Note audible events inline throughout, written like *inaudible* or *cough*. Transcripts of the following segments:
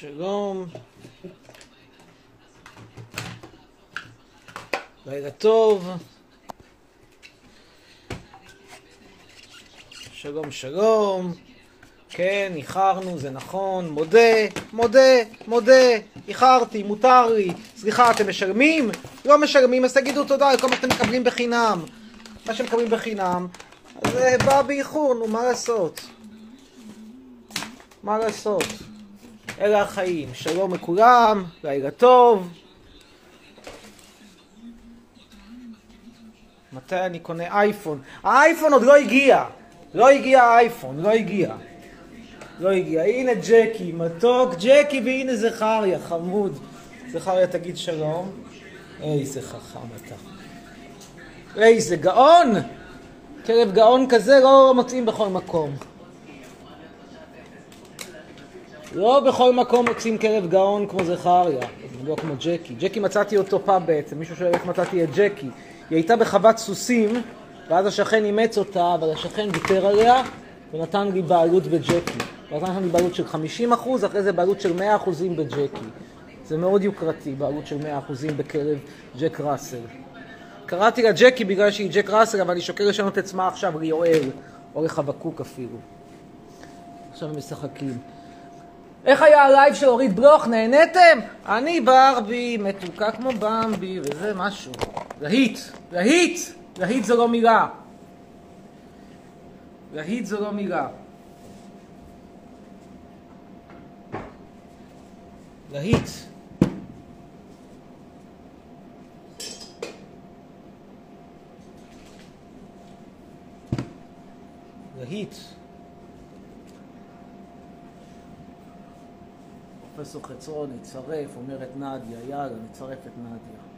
שלום. לילה טוב. שלום, שלום. כן, איחרנו, זה נכון. מודה, מודה, מודה. איחרתי, מותר לי. סליחה, אתם משלמים? לא משלמים, אז תגידו תודה על כל מה שאתם מקבלים בחינם. מה שמקבלים בחינם, זה בא באיחור, נו, מה לעשות? מה לעשות? אלה החיים. שלום לכולם, לילה טוב. מתי אני קונה אייפון? האייפון עוד לא הגיע. לא הגיע האייפון, לא הגיע. לא הגיע. הנה ג'קי, מתוק ג'קי, והנה זכריה, חמוד. זכריה, תגיד שלום. איזה חכם אתה. איזה גאון! כלב גאון כזה לא מוצאים בכל מקום. לא בכל מקום מוצאים כלב גאון כמו זכריה, לא כמו ג'קי. ג'קי מצאתי אותו פעם בעצם, מישהו שואל איך מצאתי את ג'קי. היא הייתה בחוות סוסים, ואז השכן אימץ אותה, אבל השכן ויתר עליה, ונתן לי בעלות בג'קי. נתן לי בעלות של 50 אחוז, אחרי זה בעלות של 100 אחוזים בג'קי. זה מאוד יוקרתי, בעלות של 100 אחוזים בכלב ג'ק ראסל. קראתי לה ג'קי בגלל שהיא ג'ק ראסל, אבל אני שוקל לשנות את שמה עכשיו ליואל, או לחבקוק אפילו. עכשיו הם משחקים. איך היה ה live של אורית בלוך? נהניתם? אני ברבי, מתוקה כמו במבי, וזה משהו. להיט, להיט, להיט זו לא מילה. להיט זו לא מילה. להיט. להיט. פרופסור חצרון, נצרף, אומרת נדיה, יאללה, נצרף את נדיה.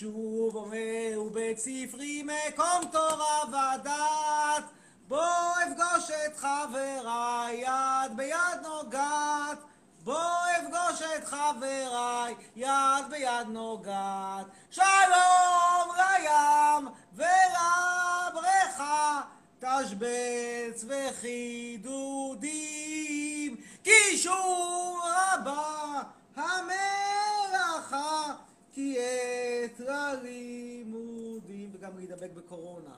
שוב אומר ספרי מקום תורה ודת, בוא אפגוש את חבריי, יד ביד נוגעת. בוא אפגוש את חבריי, יד ביד נוגעת. שלום לים ולבריכה, תשבץ וחידודים, כי שוב רבה המלאכה, כי עת ללימודים, וגם להידבק בקורונה.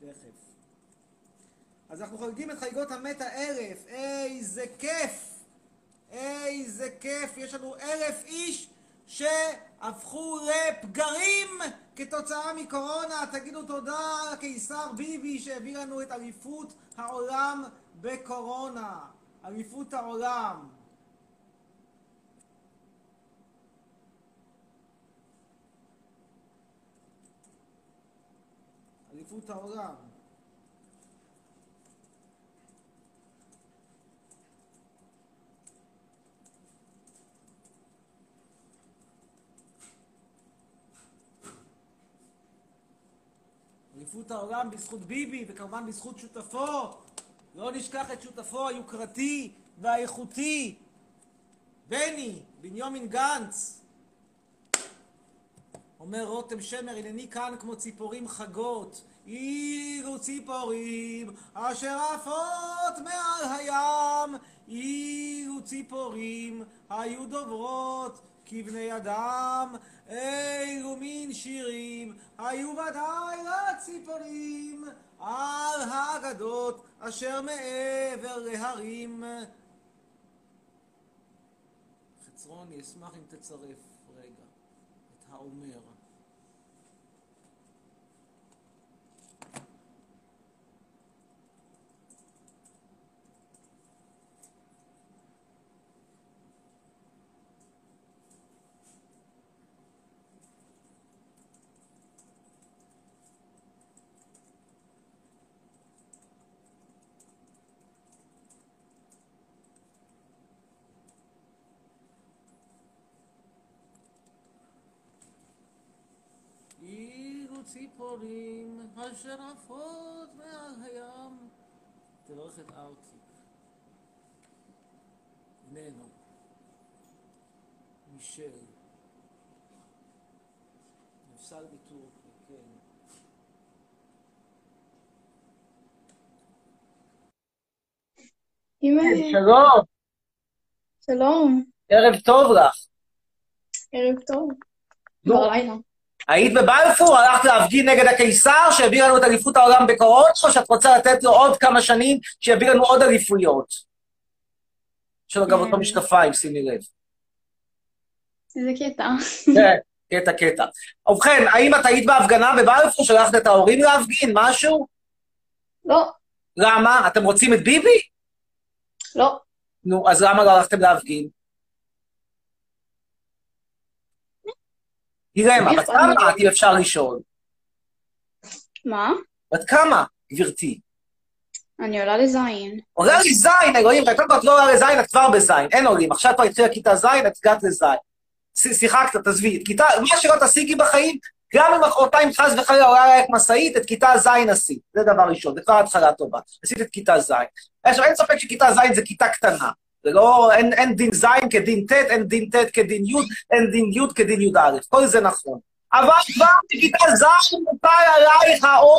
תכף. אז אנחנו חוגגים את חגיגות המת האלף, איזה כיף! איזה כיף, יש לנו אלף איש שהפכו לפגרים כתוצאה מקורונה. תגידו תודה לקיסר ביבי שהביא לנו את אליפות העולם בקורונה. אליפות העולם. אליפות העולם. אליפות העולם בזכות ביבי, וכמובן בזכות שותפו. לא נשכח את שותפו היוקרתי והאיכותי, בני, בנימין גנץ. אומר רותם שמר, הנני כאן כמו ציפורים חגות, אילו ציפורים אשר עפות מעל הים, אילו ציפורים היו דוברות כבני אדם, אילו מין שירים היו ודאי לציפורים על האגדות אשר מעבר להרים. חצרוני, אשמח אם תצרף רגע את האומר. ציפורים אשר עפות מעל הים. תברך את ארצי. איננו. מישל. נפסל מטורקיה, כן. אמא, שלום, שלום, ערב טוב לך. ערב טוב. נו. כבר לילה. היית בבלפור, הלכת להפגין נגד הקיסר שהביא לנו את אליפות העולם בקורונה, או שאת רוצה לתת לו עוד כמה שנים שיביא לנו עוד אליפויות? יש לו גם כן. אותו משקפיים, שימי לב. איזה קטע. כן, קטע, קטע. ובכן, האם את היית בהפגנה בבלפור, שלחת את ההורים להפגין, משהו? לא, למה? אתם רוצים את ביבי? לא. נו, אז למה לא הלכתם להפגין? דילמה, מי בת כמה אם אפשר לשאול? מה? בת כמה, גברתי? אני עולה לזין. עולה לי זין, אלוהים, קודם כל את לא עולה לזין, את כבר בזין, אין עולים. עכשיו כבר התחילה כיתה ז', את הגעת לזין. שיחקת, תעזבי. את כיתה, מה שלא תשיגי בחיים, גם אם מחרתיים חס וחלילה עולה עלייך משאית, את כיתה ז' עשית. זה דבר ראשון, זה כבר התחלה טובה. עשית את כיתה ז'. עכשיו, אין ספק שכיתה ז' זה כיתה קטנה. זה לא, אין, אין דין ז' כדין ט', אין דין ט' כדין י', אין דין י' כדין י"א. כל זה נכון. אבל כבר בכיתה ז' מוטל עלייך העול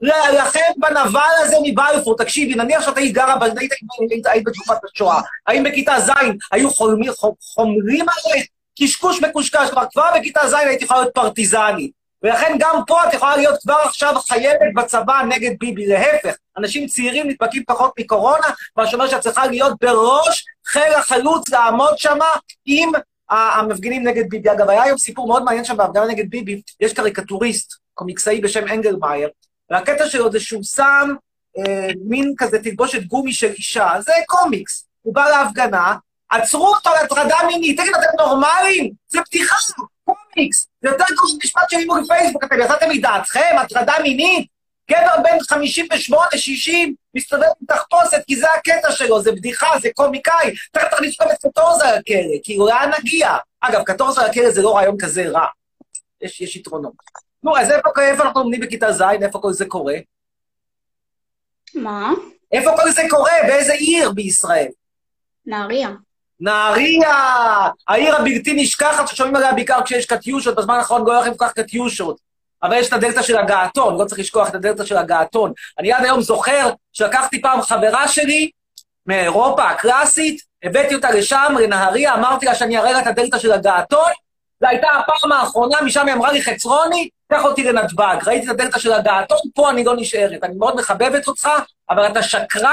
להילחם בנבל הזה מבלפור. תקשיבי, נניח שאת היית גרה, היית, היית, היית בתקופת השואה, האם בכיתה ז' היו חומרים עלייך? קשקוש מקושקש, כבר, בכיתה ז' היית יכולה להיות פרטיזנית. ולכן גם פה את יכולה להיות כבר עכשיו חייבת בצבא נגד ביבי. להפך, אנשים צעירים נדבקים פחות מקורונה, מה שאומר שאת צריכה להיות בראש חיל החלוץ, לעמוד שמה עם המפגינים נגד ביבי. אגב, היה היום סיפור מאוד מעניין שם בהפגנה נגד ביבי, יש קריקטוריסט, קומיקסאי בשם אנגלמאייר, והקטע שלו זה שהוא שם אה, מין כזה תלבושת גומי של אישה, זה קומיקס. הוא בא להפגנה, עצרו אותו על הטרדה מינית, תגיד, אתם נורמלים? זה בדיחה, קומיקס. זה יותר טוב משפט של הומור בפייסבוק, אתם יצאתם מדעתכם, הטרדה מינית? גבר בן 58, 60, מסתובב עם תחפושת, כי זה הקטע שלו, זה בדיחה, זה קומיקאי. תכף תכניס גם את קטורזה לכלא, כאילו, לאן נגיע? אגב, קטורזה לכלא זה לא רעיון כזה רע. יש, יש יתרונות. נו, אז איפה, איפה אנחנו לומדים בכיתה ז', איפה כל זה קורה? מה? איפה כל זה קורה? באיזה עיר בישראל? נהריה. נהריה! העיר הבלתי נשכחת ששומעים עליה בעיקר כשיש קטיושות, בזמן האחרון לא הולכים כל כך קטיושות. אבל יש את הדלתא של הגעתון, לא צריך לשכוח את הדלתא של הגעתון. אני עד היום זוכר שלקחתי פעם חברה שלי מאירופה הקלאסית, הבאתי אותה לשם, לנהריה, אמרתי לה שאני אראה לה את הדלתא של הגעתון, זו הייתה הפעם האחרונה, משם היא אמרה לי, חצרוני, קח אותי לנתב"ג. ראיתי את הדלתא של הגעתון, פה אני לא נשארת. אני מאוד מחבבת אותך, אבל אתה שקרן,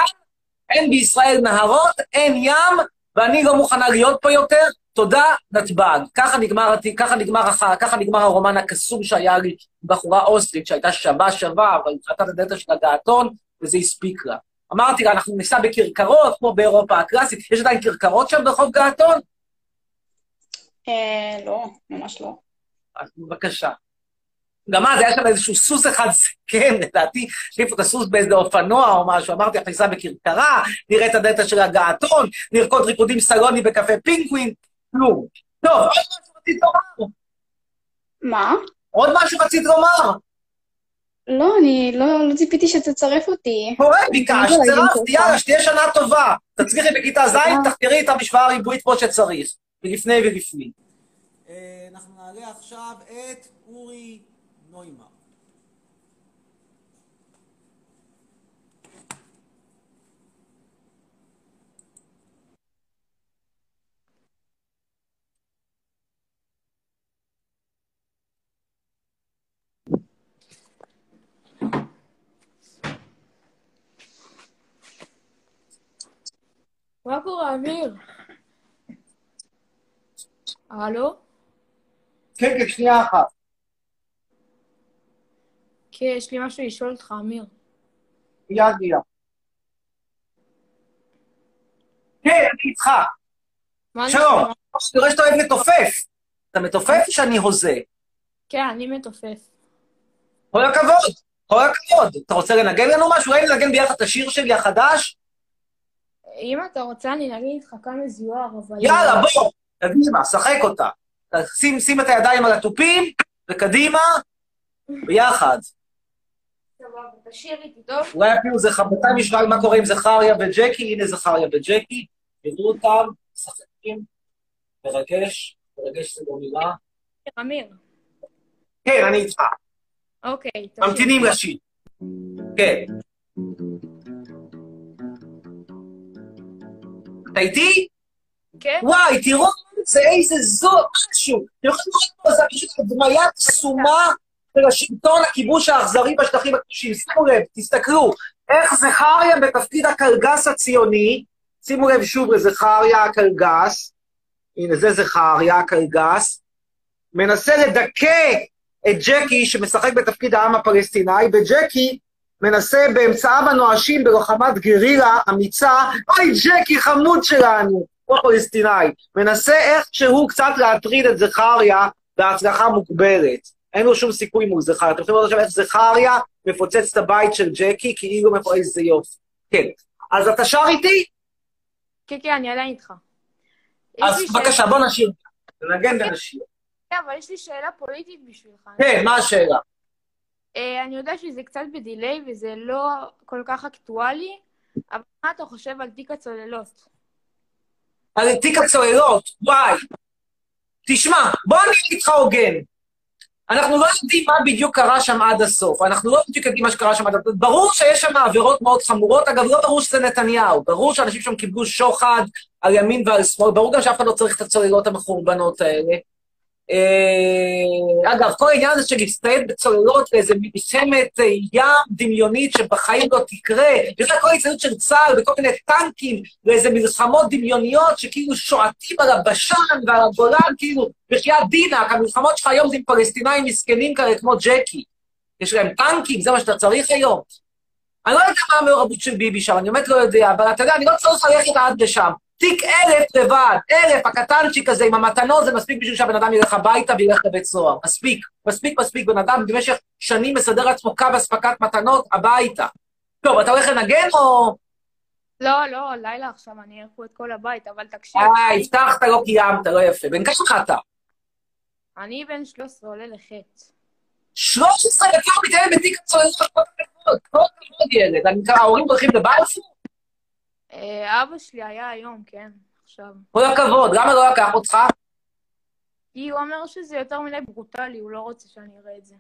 אין בישראל נהרות, אין ים, ואני לא מוכנה להיות פה יותר, תודה, נתב"ג. ככה נגמר, ככה נגמר, ככה נגמר הרומן הקסום שהיה לי, בחורה אוסטרית שהייתה שווה שווה, אבל את הדלתא של הגעתון, וזה הספיק לה. אמרתי לה, אנחנו ניסע בכרכרות, כמו באירופה הקלאסית, יש עדיין כרכרות שם ברחוב געתון? אה, לא, ממש לא. אז בבקשה. גם אז היה שם איזשהו סוס אחד זקן, לדעתי, החליפו את הסוס באיזה אופנוע או משהו, אמרתי, אנחנו ניסע בכרכרה, נראה את הדלתא של הגעתון, נרקוד ריקודים סלוני בקפה פינגווין, כלום. טוב, עוד משהו רצית לומר? מה? עוד משהו רצית לומר? לא, אני לא, לא ציפיתי שתצרף אותי. קורה, ביקשת, לא, לא, צירפתי. יאללה, שתהיה שנה טובה. תצליחי בכיתה ז', תחקרי את המשוואה הריבועית כמו שצריך, ולפני ולפנים. אנחנו נעלה עכשיו את אורי נוימר. מה קורה, אמיר? הלו? כן, כן, שנייה אחת. כן, יש לי משהו לשאול אותך, אמיר. מיד מיד. כן, אני איתך. שלום. אני רואה שאתה אוהב לתופף. אתה מתופף או שאני הוזה? כן, אני מתופף. כל הכבוד, כל הכבוד. אתה רוצה לנגן לנו משהו? אולי ננגן ביחד את השיר שלי החדש? אם אתה רוצה, אני אגיד איתך כמה זוהר, אבל... יאללה, בוא. קדימה, שחק אותה. שים, שים את הידיים על התופים, וקדימה. ביחד. סבבה, תשאיר איתי, טוב? אולי אפילו זה חבטה משוואה מה קורה עם זכריה וג'קי, הנה זכריה וג'קי, תראו אותם, משחקים, מרגש, מרגש זה לא מילה. אמיר. כן, אני איתך, אוקיי, תשאיר. ממתינים לשיר. כן. אתה איתי? כן? וואי, תראו זה איזה זו, משהו. אתם יכולים לראות פה, זה פשוט הדמיה קסומה של השלטון הכיבוש האכזרי בשטחים הכבושים. שימו לב, תסתכלו, איך זכריה בתפקיד הקלגס הציוני, שימו לב שוב לזכריה הקלגס, הנה זה זכריה הקלגס, מנסה לדכא את ג'קי שמשחק בתפקיד העם הפלסטיני, וג'קי מנסה באמצעיו הנואשים בלוחמת גרילה אמיצה, אוי ג'קי חמוד שלנו, הוא הפלסטיני, מנסה איכשהו קצת להטריד את זכריה בהצלחה מוגברת. אין לו שום סיכוי מול זכריה. אתם יכולים לראות עכשיו איך זכריה מפוצץ את הבית של ג'קי, כאילו מפוצץ איזה יופי. כן. אז אתה שר איתי? כן, כן, אני עדיין איתך. אז בבקשה, בוא נשיר. ננגן ונשיר. כן, אבל יש לי שאלה פוליטית בשבילך. כן, מה השאלה? אה, אני יודע שזה קצת בדיליי וזה לא כל כך אקטואלי, אבל מה אתה חושב על תיק הצוללות? על תיק הצוללות, וואי. תשמע, בוא אני אגיד איתך הוגן. אנחנו לא יודעים מה בדיוק קרה שם עד הסוף. אנחנו לא בדיוק יודעים מה שקרה שם עד הסוף. ברור שיש שם עבירות מאוד חמורות. אגב, לא ברור שזה נתניהו. ברור שאנשים שם קיבלו שוחד על ימין ועל שמאל. ברור גם שאף אחד לא צריך את הצוללות המחורבנות האלה. אה, אגב, כל העניין הזה של להצטייד בצוללות באיזה מלחמת אה, ים דמיונית שבחיים לא תקרה, בכלל כל ההצטיידות של צה"ל בכל מיני טנקים לאיזה מלחמות דמיוניות שכאילו שועטים על הבשן ועל הגולן, כאילו, בחייאת דינק, המלחמות שלך היום זה עם פלסטינאים מסכנים כאלה כמו ג'קי. יש להם טנקים, זה מה שאתה צריך היום. אני לא יודע מה המעורבות של ביבי שם, אני באמת לא יודע, אבל אתה יודע, אני לא צריך ללכת עד לשם. תיק אלף לבד, אלף, הקטנצ'יק הזה עם המתנות, זה מספיק בשביל שהבן אדם ילך הביתה וילך לבית סוהר. מספיק, מספיק, מספיק. בן אדם במשך שנים מסדר לעצמו קו אספקת מתנות הביתה. טוב, אתה הולך לנגן או... לא, לא, לילה עכשיו, אני אערכו את כל הבית, אבל תקשיב, אה, הבטחת, לא קיימת, לא יפה. בן כמה אתה? אני בן 13 עולה לחטא. 13 דקות מתעלם בתיק הצוללות, כל הכבוד, כל הכבוד ילד. ההורים הולכים לבלפור? אה, אבא שלי היה היום, כן, עכשיו. כל הכבוד, למה לא לקח אותך? כי הוא אומר שזה יותר מדי ברוטלי, הוא לא רוצה שאני אראה את זה.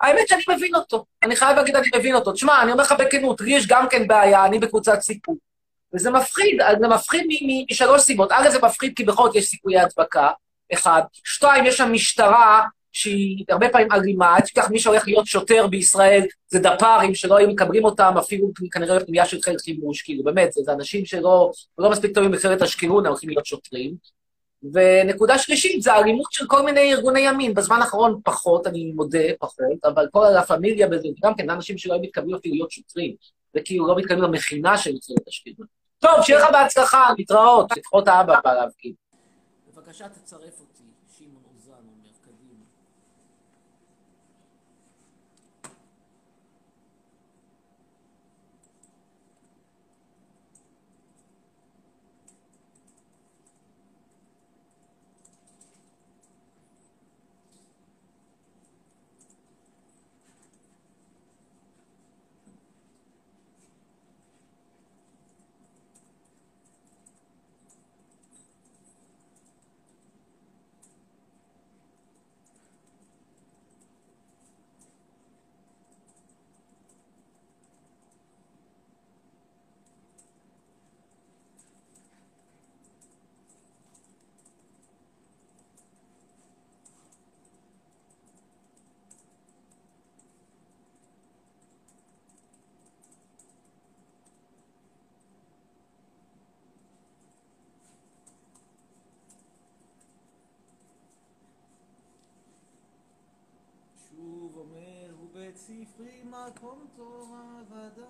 האמת שאני מבין אותו. אני חייב להגיד, אני מבין אותו. תשמע, אני אומר לך בכנות, לי יש גם כן בעיה, אני בקבוצת סיכוי. וזה מפחיד, זה מפחיד משלוש סיבות. א', זה מפחיד כי בכל זאת יש סיכויי הדבקה, אחד. שתיים, יש שם משטרה שהיא הרבה פעמים אלימה, עד שכך מי שהולך להיות שוטר בישראל זה דפ"רים שלא היו מקבלים אותם אפילו כנראה בפנייה של חיל חימוש, כאילו, באמת, זה, זה אנשים שלא לא מספיק טובים במכללת אשקלון, הולכים להיות שוטרים. ונקודה שלישית, זה האלימות של כל מיני ארגוני ימין. בזמן האחרון פחות, אני מודה, פחות, אבל כל הלה פמיליה בזה, גם כן, אנשים שלא היו מתקבלים אפילו להיות שוטרים, וכאילו לא מתקבלים למכינה של מכללת אשקלון. טוב, שיהיה לך בהצלחה, להתראות, לפחות האבא בא להפגין. בבקשה תצרף אותי, ספרי מקום תורה ודע.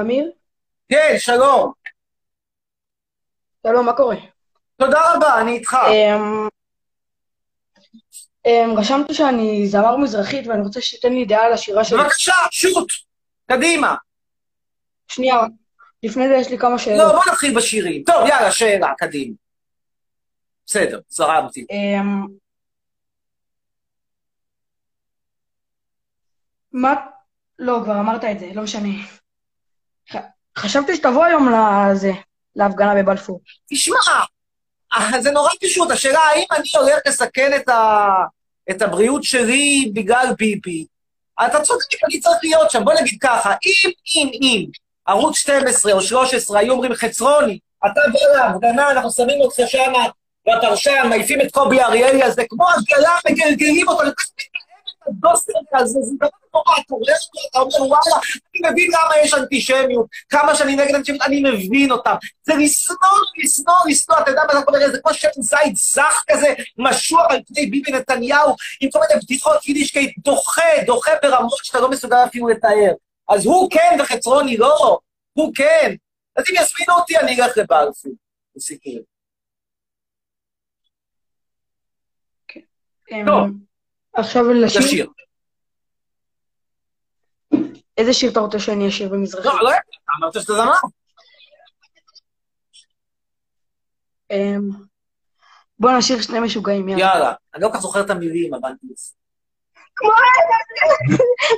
אמיר? כן, שלום. שלום, מה קורה? תודה רבה, אני איתך. אמ, אמ, רשמתי שאני זמר מזרחית ואני רוצה שתיתן לי דעה על השירה שלי. בבקשה, שוט, קדימה. שנייה, לפני זה יש לי כמה לא, שאלות. בוא נתחיל בשירים. טוב, יאללה, שאלה, קדימה. בסדר, זרמתי. אמ, מה... לא, כבר אמרת את זה, לא משנה. חשבתי שתבוא היום לזה, להפגנה בבלפור. תשמע, אה, זה נורא פשוט, השאלה האם אני הולך לסכן את, ה... את הבריאות שלי בגלל ביבי. אתה צודק, אני צריך להיות שם. בוא נגיד ככה, אם, אם, אם ערוץ 12 או 13 היו אומרים, חצרוני, אתה בא להפגנה, אנחנו שמים אותך שם בפרשן, מעיפים את קובי אריאלי הזה, כמו עגלה, מגלגלים אותו, אני הדוסר הזה, זה דבר נורא, אתה רואה אותו, אתה אומר, וואלה, אני מבין למה יש אנטישמיות, כמה שאני נגד אנטישמיות, אני מבין אותם. זה לשנוא, לשנוא, לשנוא, אתה יודע מה זה קורה? זה כמו שמן זית זך כזה, משוח על פני ביבי נתניהו, עם כל מיני בדיחות יידישקייט, דוחה, דוחה ברמות שאתה לא מסוגל אפילו לתאר. אז הוא כן וחצרוני לא, הוא כן. אז אם יזמינו אותי, אני אלך לבלפור. לסיכום. אמ, טוב. עכשיו לשיר. תשאיר. איזה שיר אתה רוצה שאני אשיר במזרחית? לא, לא, אמרת שאתה זמר. אמ, בוא נשיר שני משוגעים, יאללה. יאללה. אני לא כל כך זוכר את המילים, אבל...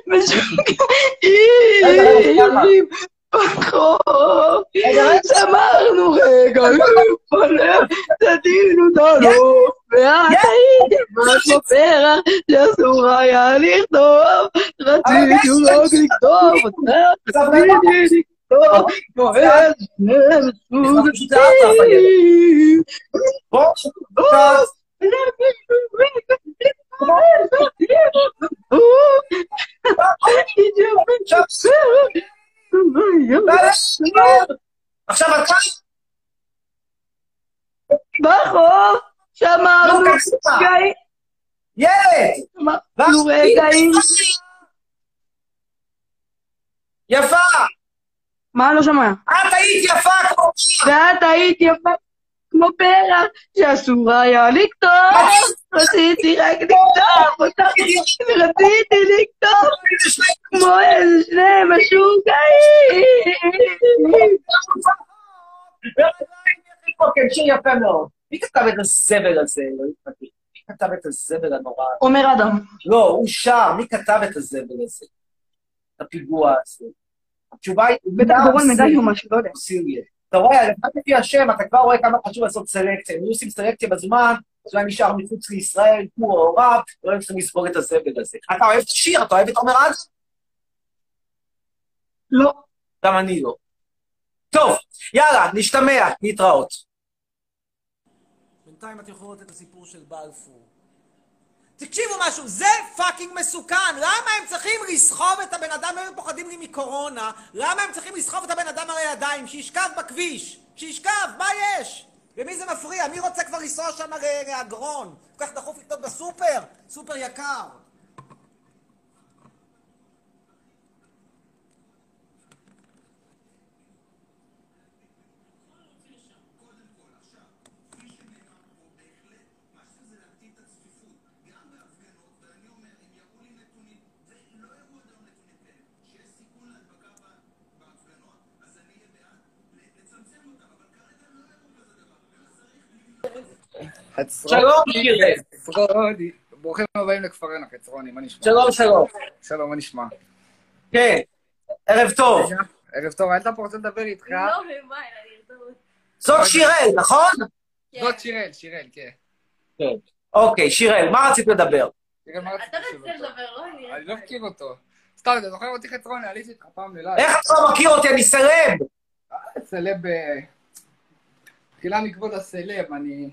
משוגעים בחור, שמרנו רגע לפניו, תדינו אותנו, היית כמו פרח שאסור היה לכתוב, רציתי רק לכתוב רציתי לכתוב בוא, קצת. עכשיו אתה... בחוף, שמרנו לא, קצר. רגעים, ילד! שמרנו רגעים. יפה! מה לא שומע? את היית יפה כמו... ואת היית יפה כמו פרח שאסור היה לכתוב, רציתי רק לכתוב אותך, רציתי לכתוב כמו איזה שני משוגעים. כן, שיר יפה מאוד. מי כתב את הזבל הזה? לא התפתח. מי כתב את הזבל הנורא? הזה? עומר אדם. לא, הוא שר. מי כתב את הזבל הזה? את הפיגוע הזה? התשובה היא... בטח דורון מדלי או משהו, לא יודע. אתה רואה, לפחות לפי השם, אתה כבר רואה כמה חשוב לעשות סלקציה. אם היו עושים סלקציה בזמן, אז הוא היה נשאר מחוץ לישראל, הוא או הוריו, לא היו צריכים לספוג את הזבל הזה. אתה אוהב את השיר? אתה אוהב את עומר אדם? לא. גם אני לא. טוב, יאללה, נשתמע, בינתיים אתם יכולים לראות את הסיפור של בלפור. תקשיבו משהו, זה fucking מסוכן. למה הם צריכים לסחוב את הבן אדם, הם פוחדים לי מקורונה, למה הם צריכים לסחוב את הבן אדם על הידיים? שישכב בכביש, שישכב, מה יש? למי זה מפריע? מי רוצה כבר לנסוע שם לאגרון? כל כך דחוף לקנות בסופר? סופר יקר. שלום. חצרוני. ברוכים הבאים לכפרנו, חצרוני, מה נשמע? שלום, שלום. שלום, מה נשמע? כן, ערב טוב. ערב טוב, הייתה פה רוצה לדבר איתך. זאת שיראל, נכון? זאת שיראל, שיראל, כן. כן. אוקיי, שיראל, מה רצית לדבר? שיראל, מה רצית אתה רצית? לדבר, לא אני. אני לא מכיר אותו. סתם, אתה זוכר אותי חצרוני? עליתי איתך פעם ללייב. איך אתה לא מכיר אותי? אני סלב. סלב... אה, תחילה מכבוד הסלב, אני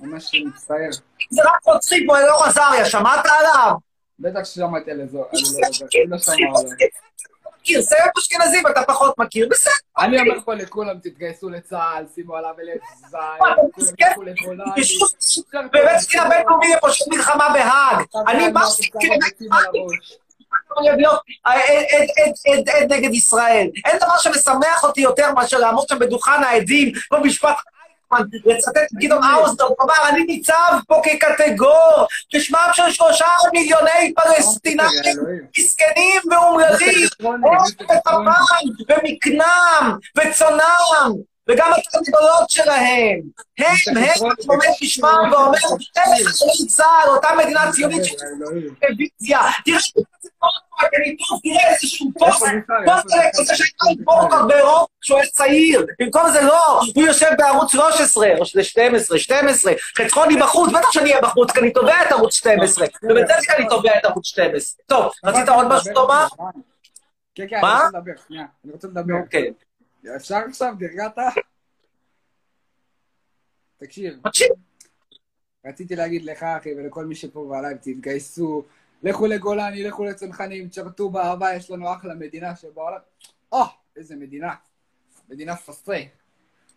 ממש מצטער. זה רק רוצחים כמו אלאור עזריה, שמעת עליו? בטח ששמעתי על אזור, אני לא שמע עליו. סלב אשכנזים אתה פחות מכיר, בסדר. אני אומר פה לכולם, תתגייסו לצה"ל, שימו עליו אלף זין, כולם ילכו לגולני. בבית הדין הבינלאומי לפושט מלחמה בהאג. אני מה עד- נגד ישראל. אין דבר שמשמח אותי יותר מאשר לעמוד שם בדוכן העדים, כמו משפט לצטט את גדעון האוזנר, הוא אמר, אני ניצב פה כקטגור, בשמם של שלושה מיליוני פלסטינאים אלוהים. מסכנים ואומללים, ראש ופפן ומקנם וצונם, וגם התרנגולות שלהם. הם, הם, עומד בשמם ואומר, אלה חיילי צה"ל, אותה מדינה ציונית של. טלוויזיה, תראה איזה פוסט בניתוח, תראה איזשהו פוסט, איפה מיכאל? פוסט על הכיסא שהייתה עם פורקר באירופה כשהוא היה צעיר, במקום זה לא, הוא יושב בערוץ 13, או שזה 12, 12, חצרוני בחוץ, בטח שאני אהיה בחוץ, כי אני תובע את ערוץ 12, ובצדק אני תובע את ערוץ 12. טוב, רצית עוד משהו לומר? כן, כן? אני רוצה לדבר, שנייה. אני רוצה לדבר. אוקיי, אפשר עכשיו? נרגעת? תקשיב, רציתי להגיד לך, אחי, ולכל מי שפה בלייב, תתגייסו, לכו לגולני, לכו לצנחנים, תשרתו באהבה, יש לנו אחלה מדינה שבעולם. או, איזה מדינה. מדינה פסטרה.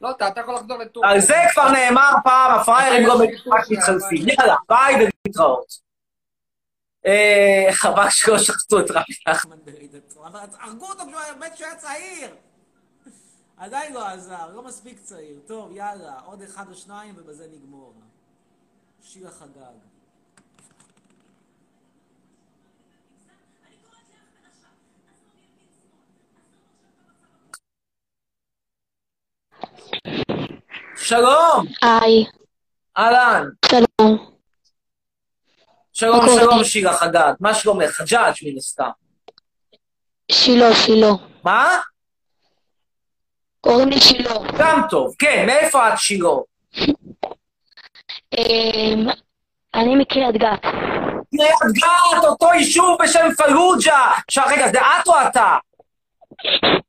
לא, אתה אתה יכול לחזור לטורקיה. על זה כבר נאמר פעם, הפראיירים לא רק מתחלפים. יאללה, ביי ולהתראות. אה, חבל שלא שחטו את רבי נחמן. אבל הרגו אותו כשהוא היה- מת כשהוא היה צעיר. עדיין לא עזר, לא מספיק צעיר. טוב, יאללה, עוד אחד או שניים ובזה נגמור. שיר החגג. שלום, היי, אהלן. שלום. שלום? שלום, שירה חגג. מה שלומך? חג'אג' מן הסתם. שילה, שילה. מה? קוראים לי שילה. גם טוב. כן, מאיפה את שילה? *laughs* אמ, אני מקריית גת. קריית גת, אותו יישוב בשם פלוג'ה. עכשיו, רגע, זה את או אתה? *laughs*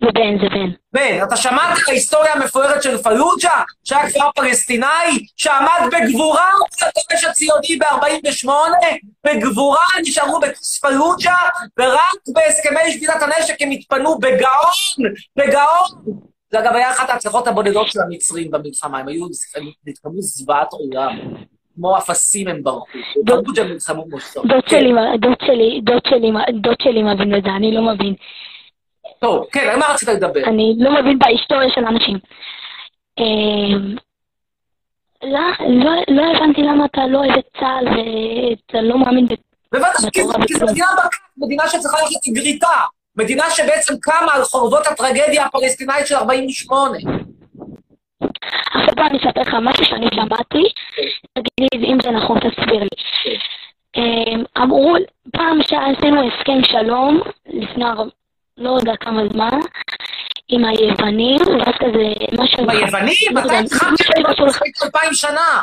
זה בן, זה בן. בן, אתה שמעת את ההיסטוריה המפוארת של פלוג'ה? שהיה כפר פלסטיני שעמד בגבורה מול הכובש הציוני ב-48? בגבורה נשארו בכוס פלוג'ה, ורק בהסכמי שביתת הנשק הם התפנו בגאון, בגאון. זה אגב היה אחת ההצלחות הבודדות של המצרים במלחמה, הם היו, הם נלחמו זוועת עולם. כמו אפסים הם ברחו. פלוג'ה הם נלחמו כמו שצריך. דוד שלי, דוד שלי, דוד שלי, דוד שלי מבין את זה, אני לא מבין. טוב, כן, על מה רצית לדבר? אני לא מבין בהיסטוריה של אנשים. אמ, לא, לא, לא הבנתי למה אתה לא אוהב את צה"ל ואתה לא מאמין. בוודאי, כי זו. מדינה בקעת, מדינה שצריכה ללכת עם גריטה. מדינה שבעצם קמה על חורבות הטרגדיה הפלסטינאית של 48. עכשיו בוא אני אספר לך משהו שאני שמעתי, תגיד לי אם זה נכון, תסביר לי. אמ, אמרו, פעם שעשינו הסכם שלום, לפני לא יודע כמה זמן, עם היוונים, ואז כזה משהו... עם היוונים? לא מתי יודע, התחלתם 2,000 שנה?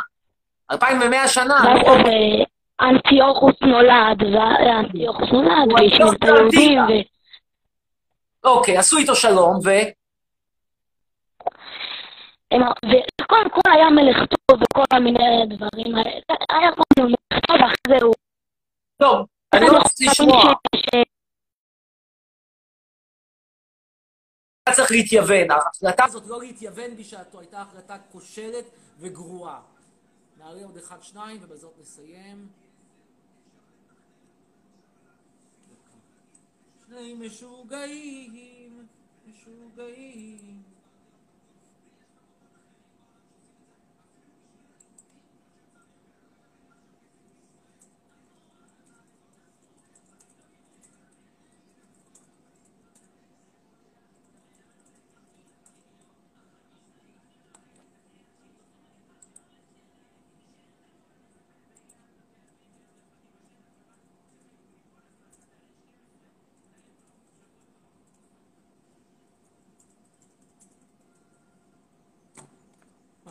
2,100 שנה. ואז לא? כזה אנטיוכוס נולד, ואנטיוכוס נולד, והשמיד את היהודים. ו... אוקיי, עשו איתו שלום, ו... וקודם כל היה מלך טוב וכל מיני דברים האלה. היה קודם מלך טוב, ואחרי זה הוא... טוב, אני לא רוצה לשמוע. אתה צריך להתייוון. ההחלטה הזאת לא להתייוון בשעתו הייתה החלטה כושלת וגרועה. נעלה עוד אחד, שניים, ובזאת נסיים. שני משוגעים, משוגעים.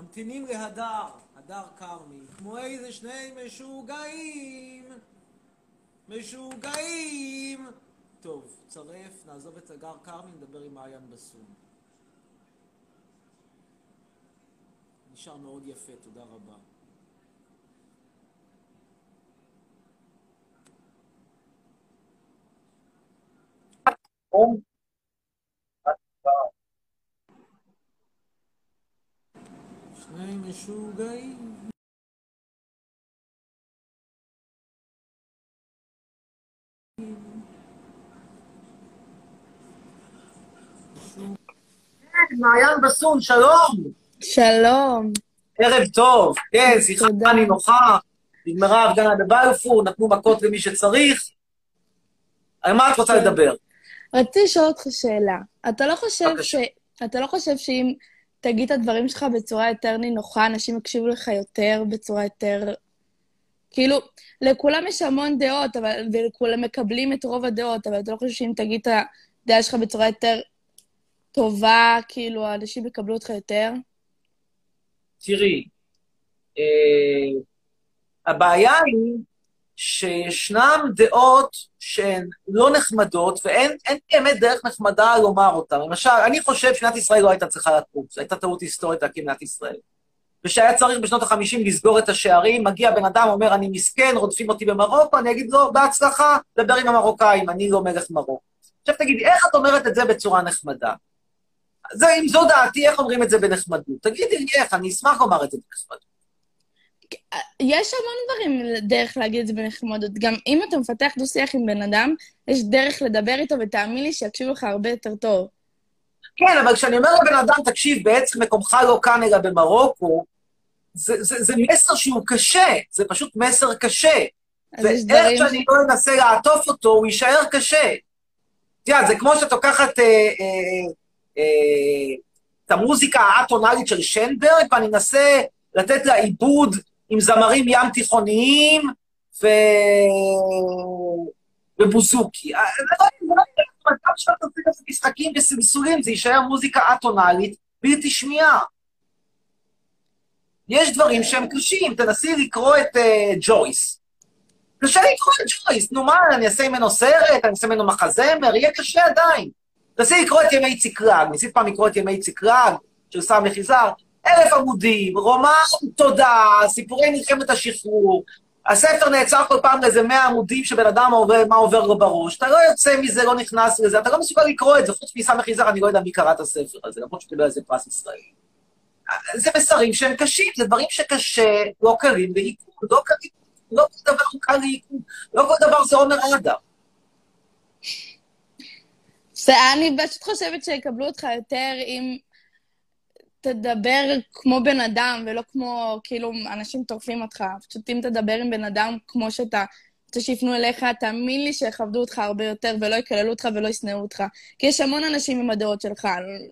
ממתינים להדר, הדר כרמי, כמו איזה שני משוגעים, משוגעים. טוב, צרף, נעזוב את הגר כרמי, נדבר עם מעיין בסום. נשאר מאוד יפה, תודה רבה. שני משוגעים. מעיין בסון, שלום. שלום. ערב טוב. כן, שיחה תודה. נינוחה, נגמרה ההפגנה בבלפור, נתנו מכות למי שצריך. על מה את רוצה לדבר? רציתי לשאול אותך שאלה. אתה לא חושב ש... אתה לא חושב שאם תגיד את הדברים שלך בצורה יותר נינוחה, אנשים יקשיבו לך יותר בצורה יותר... כאילו, לכולם יש המון דעות, אבל... וכולם מקבלים את רוב הדעות, אבל אתה לא חושב שאם תגיד את הדעה שלך בצורה יותר טובה, כאילו, האנשים יקבלו אותך יותר? תראי, אה, הבעיה היא שישנן דעות שהן לא נחמדות, ואין אין באמת דרך נחמדה לומר אותן. למשל, אני חושב שמדינת ישראל לא הייתה צריכה לקום, זו הייתה טעות היסטורית להקים מדינת ישראל. ושהיה צריך בשנות ה-50 לסגור את השערים, מגיע בן אדם, אומר, אני מסכן, רודפים אותי במרוקו, אני אגיד לו, בהצלחה, דבר עם המרוקאים, אני לא מלך מרוקו. עכשיו תגידי, איך את אומרת את זה בצורה נחמדה? זה, אם זו דעתי, איך אומרים את זה בנחמדות? תגידי לי איך, אני אשמח לומר את זה בנחמדות. יש המון דברים, דרך להגיד את זה בנחמדות. גם אם אתה מפתח דו-שיח עם בן אדם, יש דרך לדבר איתו, ותאמין לי שיקשיבו לך הרבה יותר טוב. כן, אבל כשאני אומר לבן אדם, תקשיב, בעצם מקומך לא כאן אלא במרוקו, זה, זה, זה מסר שהוא קשה, זה פשוט מסר קשה. ואיך. שאני לא אנסה לעטוף אותו, הוא יישאר קשה. את יודעת, זה כמו שאת לוקחת אה, אה, אה, את המוזיקה האטונאלית של שנברג, ואני אנסה לתת לה עיבוד עם זמרים ים תיכוניים ו... ובוזוקי. אה, לא לא גם כשאתה עושה כזה משחקים וסלסולים, זה יישאר מוזיקה אטונאלית בלתי שמיעה. יש דברים שהם קשים, תנסי לקרוא את אה, ג'ויס. קשה לקרוא את ג'ויס, נו מה, אני אעשה ממנו סרט, אני אעשה ממנו מחזמר, יהיה קשה עדיין. תנסי לקרוא את ימי ציקלג, ניסית פעם לקרוא את ימי ציקלג, של סמי חיזר, אלף עמודים, רומן תודה, סיפורי מלחמת השחרור. הספר נעצר כל פעם לאיזה מאה עמודים שבן אדם עובר, מה עובר לו בראש. אתה לא יוצא מזה, לא נכנס לזה, אתה לא מסוגל לקרוא את זה. חוץ מסמי חיזר, אני לא יודע מי קרא את הספר הזה, למרות שקיבל על זה פרס ישראל. זה מסרים שהם קשים, זה דברים שקשה, לא קלים לעיכול, לא קלים, לא כל דבר הוא קל לעיכול, לא כל דבר זה עומר אדם. זה- אני פשוט חושבת שיקבלו אותך יותר אם תדבר כמו בן אדם, ולא כמו, כאילו, אנשים טורפים אותך. פשוט אם תדבר עם בן אדם כמו שאתה רוצה שיפנו אליך, תאמין לי שיכבדו אותך הרבה יותר, ולא יקללו אותך ולא ישנאו אותך. כי יש המון אנשים עם הדעות שלך,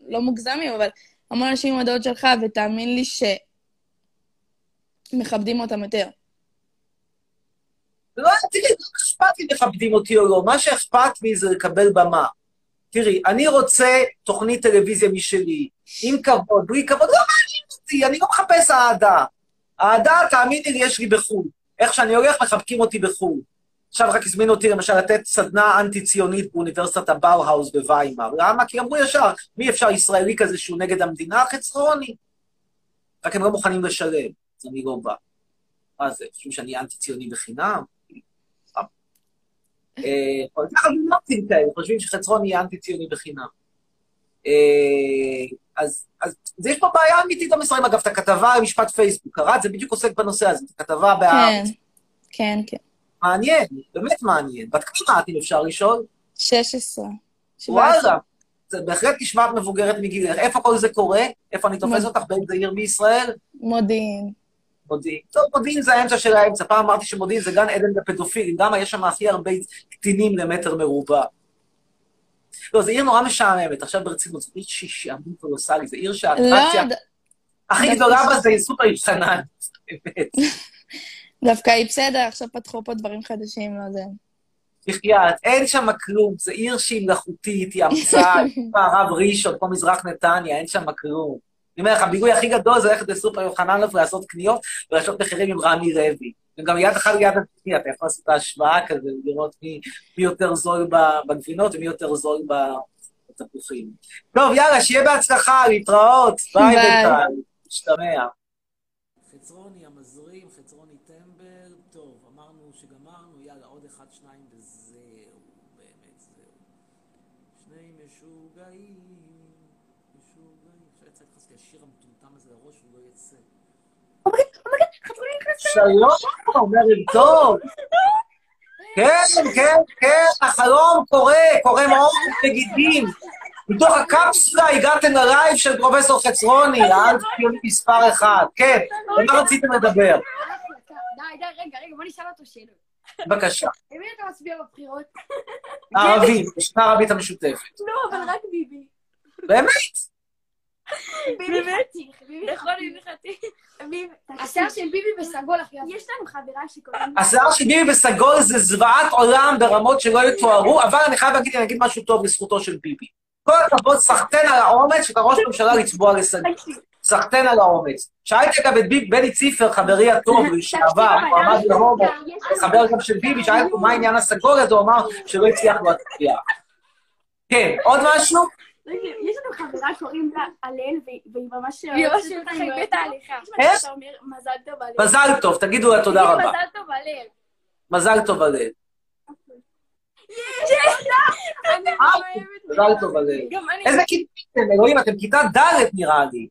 לא מוגזמים, אבל המון אנשים עם הדעות שלך, ותאמין לי שמכבדים אותם יותר. לא, תראי, לא אכפת לי מכבדים אותי או לא, מה שאכפת לי זה לקבל במה. תראי, אני רוצה תוכנית טלוויזיה משלי, עם כבוד, בלי כבוד, לא מעניין אותי, אני לא מחפש אהדה. אהדה, תאמיני לי, יש לי בחו"ל. איך שאני הולך, מחבקים אותי בחו"ל. עכשיו רק הזמינו אותי למשל לתת סדנה אנטי-ציונית באוניברסיטת הבאו-האוס בוויימאר. למה? כי אמרו ישר, מי אפשר ישראלי כזה שהוא נגד המדינה? חצרוני. רק הם לא מוכנים לשלם, אז אני לא בא. מה זה, חושבים שאני אנטי-ציוני בחינם? אה, כל כך אבינוקטים כאלה, חושבים שחצרון יהיה אנטי-ציוני בחינם. אה, אז, אז יש פה בעיה אמיתית במסרים. אגב, את הכתבה על משפט פייסבוק, קראת? זה בדיוק עוסק בנושא הזה, את הכתבה כן, בהארץ. כן, כן. מעניין, באמת מעניין. בת כמה את, אם אפשר לשאול? 16. 17. וואלה. זה בהחלט נשמעת מבוגרת מגילך. איפה כל זה קורה? איפה אני תופס אותך? באיזה עיר בישראל? מודיעין. מודיעין. טוב, מודיעין זה האמצע של האמצע. פעם אמרתי שמודיעין זה גן עדן לפדופילים. למה יש שם הכי הרבה קטינים למטר מרובע? לא, זו עיר נורא משעממת. עכשיו ברצינות, זו עיר שהיא שעמום קולוסלי. זו עיר לא, שהאטרקציה ד- הכי גדולה בה זה סופר ישנה. באמת. דווקא היא בסדר, עכשיו פתחו פה דברים חדשים, לא זה. בחייאת, אין שם כלום. זו עיר שהיא מלאכותית, היא המצאה, *laughs* היא מערב ראשון, כמו מזרח נתניה, אין שם כלום. אני אומר לך, הבילוי הכי גדול זה ללכת לסופר יוחננוף לעשות קניות ולעשות מחירים עם רמי לוי. וגם יד אחת ליד השנייה, אתה יכול לעשות את ההשוואה כזה, לראות מי, מי יותר זול בגבינות ומי יותר זול בתפוחים. טוב, יאללה, שיהיה בהצלחה, להתראות. ביי ביי. בינתיים. משתמע. חצרוני המזרים, חצרוני טמבל, טוב, אמרנו שגמרנו, יאללה, עוד אחד, שניים וזהו, באמת זהו. שני משוגעים, משוגעים. עכשיו יצא לי השיר המטומטם הזה לראש, הוא לא יצא. שלום, ערב טוב. כן, כן, כן, החלום קורה, קורה מאוד בגידים. מתוך הקפסולה הגעתם ללייב של פרופסור חצרוני, האנטי מספר אחד. כן, ומה רציתם לדבר? די, די, רגע, רגע, בוא נשאל אותו שאלות. בבקשה. למי אתה מצביע בבחירות? הערבים, בשנה הערבית המשותפת. לא, אבל רק ביבי. באמת? ביבי חתיך, ביבי נכון, חתיך. השיער של ביבי בסגול, אחי. יש לנו חברה שקוראים. השיער של ביבי בסגול זה זוועת עולם ברמות שלא יתוארו, אבל אני חייב להגיד, אני אגיד משהו טוב לזכותו של ביבי. כל הכבוד, סחטיין על האומץ של ראש הממשלה לצבוע לסגול. סחטיין על האומץ. שאלתי גם את בני ציפר, חברי הטוב, לשעבר, הוא עמד להומו, חבר גם של ביבי, שאלתי אותו מה העניין הסגול הזה, הוא אמר שלא הצליח להצביע. כן, עוד משהו? יש לנו חברה קוראים לה הלל, והיא ממש... היא ממש. אותך. יש איך? מזל טוב הלל. מזל טוב, תגידו לה תודה רבה. מזל טוב הלל. מזל טוב הלל. אני אוהבת מזל טוב הלל. איזה כיתה אתם, אלוהים, אתם כיתה ד' נראה לי.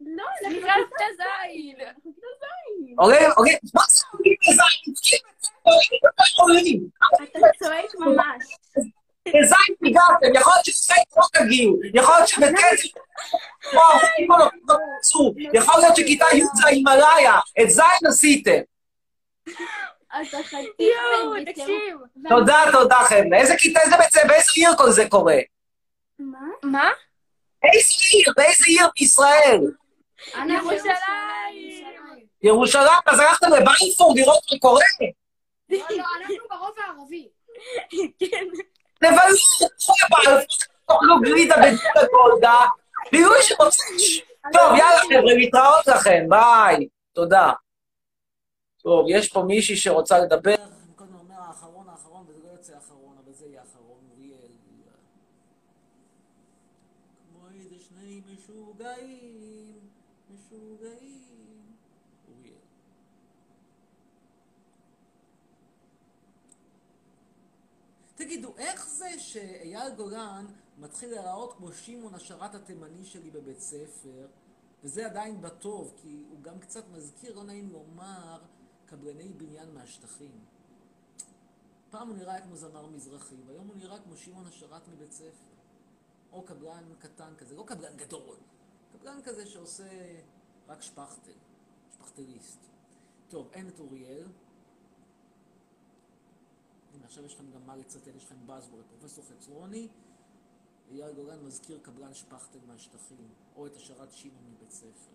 לא, זה נקרא כיתה זין. אנחנו כיתה זין. אוקיי, אוקיי, מה זה כיתה ז'? אתה צועק ממש. לזין הגעתם, יכול להיות שזין לא תגיעו, יכול להיות שבקצב... אימא לא תרצו, יכול להיות שכיתה י' זה ההימאליה, את זין עשיתם. תודה, תודה חבר'ה. איזה כיתה, איזה בית ספר, באיזה עיר כל זה קורה? מה? מה? איזה עיר, באיזה עיר בישראל? ירושלים. ירושלים, אז הלכתם לבלפור לראות מה קורה? *laughs* לא, לא, אנחנו ברוב הערבי. כן. לבלפור, תאכלו גלידה בגלידה גולדה, בילוי שמוצאים. טוב, יאללה חבר'ה, להתראות לכם, ביי. תודה. טוב, יש פה מישהי שרוצה לדבר. קודם אומר האחרון האחרון, וזה לא יוצא האחרון, אבל זה יהיה האחרון, אוריאל. כמו איזה שני משוגעים, משוגעים. אוריאל. תגידו, איך זה שאייל גולן מתחיל להיראות כמו שמעון השרת התימני שלי בבית ספר, וזה עדיין בטוב, כי הוא גם קצת מזכיר, לא נעים לומר, קבלני בניין מהשטחים. פעם הוא נראה כמו זמר מזרחי, והיום הוא נראה כמו שמעון השרת מבית ספר. או קבלן קטן כזה, לא קבלן גדול, קבלן כזה שעושה רק שפכטל, שפכטליסט. טוב, אין את אוריאל. הנה, עכשיו יש לכם גם מה לצטט, יש לכם באזוורד, פרופסור חצרוני, אייל גולן מזכיר קבלן שפכטל מהשטחים, או את השרת שמעון מבית ספר.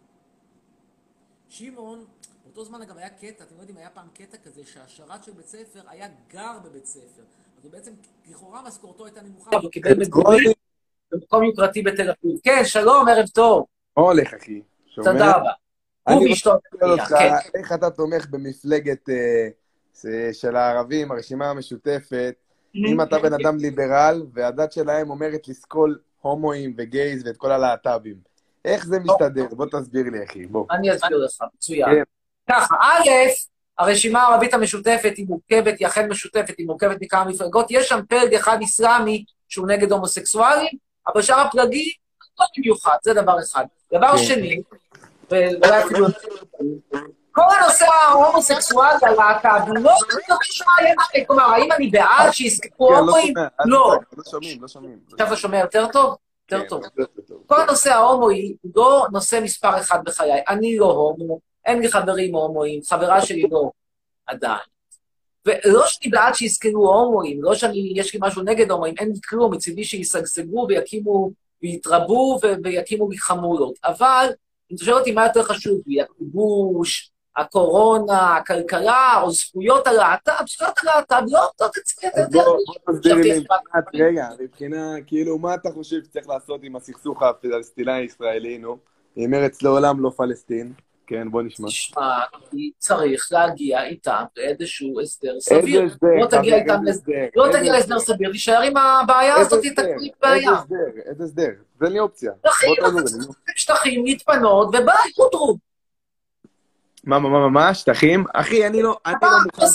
שמעון, באותו זמן אגב היה קטע, אתם לא יודעים, היה פעם קטע כזה שהשרת של בית ספר היה גר בבית ספר. אז הוא בעצם, לכאורה משכורתו הייתה נמוכה. הוא קיבל מגורים במקום יוקרתי בתל אביב. כן, שלום, ערב טוב. מה הולך, אחי? תודה רבה. אני הוא ואשתו. כן. איך אתה תומך במפלגת אה, של הערבים, הרשימה המשותפת, אם אתה בן אדם ליברל, והדת שלהם אומרת לסקול הומואים וגייז ואת כל הלהט"בים. איך זה מסתדר? בוא תסביר לי, אחי, בוא. אני אסביר לך, מצוין. כן. ככה, א', הרשימה הערבית המשותפת היא מורכבת, היא אכן משותפת, היא מורכבת מכמה מפלגות. יש שם פלג אחד אסלאמי שהוא נגד הומוסקסואלים, אבל שאר הפלגים לא במיוחד, זה דבר אחד. דבר כן. שני, ואולי אפילו... כל הנושא ההומוסקסואלי, הלהט"ב, הוא לא משנה, כלומר, האם אני בעד שיזכרו כן, לא הומואים? לא. לא שומעים, לא שומעים. עכשיו אתה שומע יותר טוב? יותר כן, טוב. יותר טוב. כל הנושא ההומואי הוא לא נושא מספר אחד בחיי. אני לא הומו, אין לי חברים הומואים, חברה שלי לא, עדיין. ולא שאני בעד שיזכרו הומואים, לא שאני, יש לי משהו נגד הומואים, אין לי כלום, מצידי שישגשגו ויקימו, ויתרבו ויקימו לי חמולות. אבל, אם אתה שואל אותי מה יותר חשוב לי, הכיבוש, הקורונה, הכלכלה, או זכויות הלהט"ב, זכויות הלהט"ב לא עומדות אצלי, אתה אז יודע. בוא בוא תסביר לי מבחינת, רגע, מבחינה, כאילו, מה אתה חושב שצריך לעשות עם הסכסוך הפלסטיני-ישראלי, נו? עם ארץ לעולם לא פלסטין. כן, בוא נשמע. תשמע, צריך להגיע איתם לאיזשהו הסדר איזה סביר. הסדר? לא תגיע איתם איזה להסדר. הסדר? לא איזה תגיע להסדר סביר, תישאר עם הבעיה איזה הזאת, הסדר? תקליט איזה בעיה. הסדר? איזה הסדר? תן לי אופציה. שטחים, שטחים להתפנות, וביי, אודרו. מה, מה, מה, מה, מה, שטחים? אחי, אני לא, אני לא מוכן?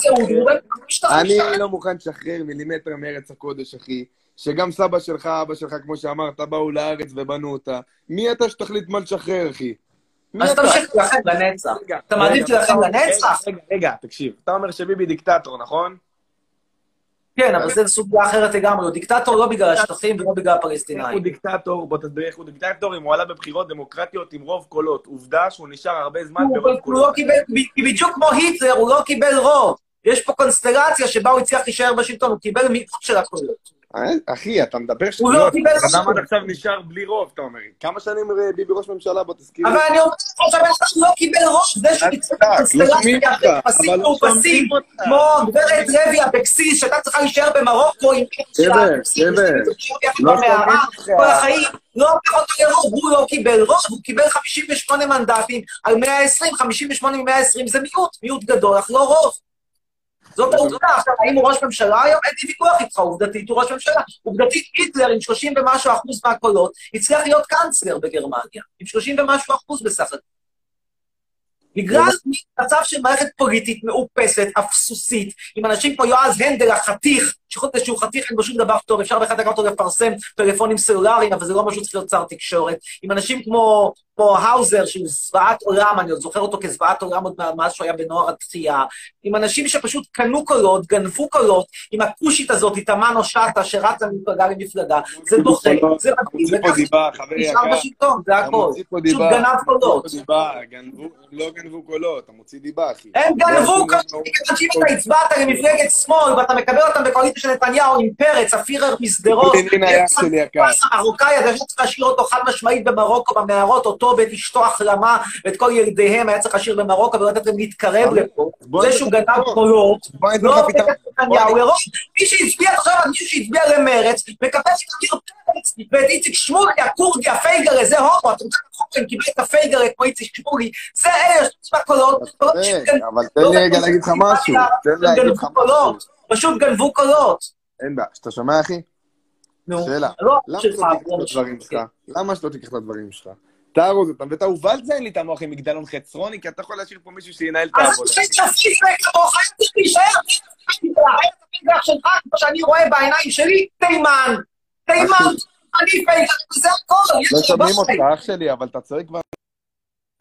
לשחרר, אני. לא מוכן לשחרר מילימטר מארץ הקודש, אחי. שגם סבא שלך, אבא שלך, כמו שאמרת, באו לארץ ובנו אותה. מי אתה שתחליט מה לשחרר, אחי? אז אתה? תמשיך להילחם לנצח. אתה מעדיף להילחם לנצח? רגע, רגע, תקשיב. אתה אומר שביבי דיקטטור, נכון? כן, אבל זו סוגיה אחרת לגמרי. הוא דיקטטור לא בגלל השטחים ולא בגלל איך הוא הפלסטינאים. דיקטטור, בוא תסביר איך הוא דיקטטור אם הוא עלה בבחירות דמוקרטיות עם רוב קולות. עובדה שהוא נשאר הרבה זמן ברוב הוא קולות. לא קיבל, כי בדיוק כמו היטלר, הוא לא קיבל רוב. יש פה קונסטלציה שבה הוא הצליח להישאר בשלטון, הוא קיבל מיעוט של הקולות. אה, אחי, אתה מדבר הוא לא שטויות. קיבל בן אדם. עד עכשיו נשאר בלי רוב, אתה אומר. כמה שנים אה, ביבי ראש ממשלה? בוא תזכיר. אבל אני אומר לך שהבן אדם לא קיבל רוב, זה שהוא ניצח את הקונסטלציה שומעים אותך. כמו גברת לוי אבקסיס, שהייתה צריכה להישאר במרוקו עם לא כל. החיים, לא לקח אותו לרוב, הוא לא קיבל רוב, הוא קיבל 58 מנדטים על 120, 58 מ-120 זה מיעוט, מיעוט גדול, אך לא רוב. זאת העובדה. עכשיו, האם הוא ראש ממשלה היום? אין לי ויכוח איתך, עובדתית הוא ראש ממשלה. עובדתית היטלר עם 30 ומשהו אחוז מהקולות, הצליח להיות קאנצלר בגרמניה, עם 30 ומשהו אחוז בסך הכל. בגלל מצב של מערכת פוליטית מאופסת, אפסוסית, עם אנשים כמו יועז הנדל, החתיך, שחוץ מזה שהוא חתיך אין בו שום דבר טוב, אפשר באחד לקחת אותו לפרסם טלפונים סלולריים, אבל זה לא משהו שצריך להיות שר תקשורת. עם אנשים כמו, כמו האוזר, שהוא זוועת עולם, אני עוד זוכר אותו כזוועת עולם עוד מאז שהוא היה בנוער התחייה. עם אנשים שפשוט קנו קולות, גנבו קולות, עם הכושית הזאת, תמנו שטה, שרצה ממפלגה למפלגה. זה דוחה, זה פה דיבה, חבר נשאר. בשלטון, זה פה פשוט. גנב קולות. לא גנבו קולות, אתה מוציא דיבה, אחי. הם לא גנבו לנו- מכיוון שאם אתה הצבעת למפלגת שמאל ואתה מקבל אותם בקואליציה של נתניהו עם פרץ, הפירר משדרות. מרוקאי, אתה צריך להשאיר אותו חד משמעית במרוקו, במערות, אותו ואת אשתו החלמה, ואת כל ילדיהם היה צריך להשאיר במרוקו ולא לתת להם להתקרב לפה. זה שהוא גנב. קולות, לא. את נתניהו לרוב. מי שהצביע עכשיו על מישהו שהצביע למרץ, מקבל את אמיר פרץ ואת איציק שמולי, הכורדי, הפייגרה, זה הומו, אתה רוצה לבחור אם קיבל את הפייגרה כמו איציק שמולי, זה אלה שיש. רגע, אבל תן לי רגע להגיד לך משהו. תן לי להגיד לך משהו. פשוט גנבו קולות. אין בעיה. אתה שומע, אחי? נו, שאלה. לא למה שלא תיקח את הדברים. שלך? למה שלא תיקח את הדברים שלך? תארוז אותם, ותאהוב, אל תזיין לי את המוח עם מגדלון חצרוני, כי אתה יכול להשאיר פה מישהו שינהל את אז העבודה. אני תפסיק כמוך, צריך להישאר, הפייגר שלך, כמו שאני רואה בעיניים שלי, תימן. תימן, אני פייגר, זה הכל. לא שומעים. אותך, אח שלי, אבל אתה צועק כבר.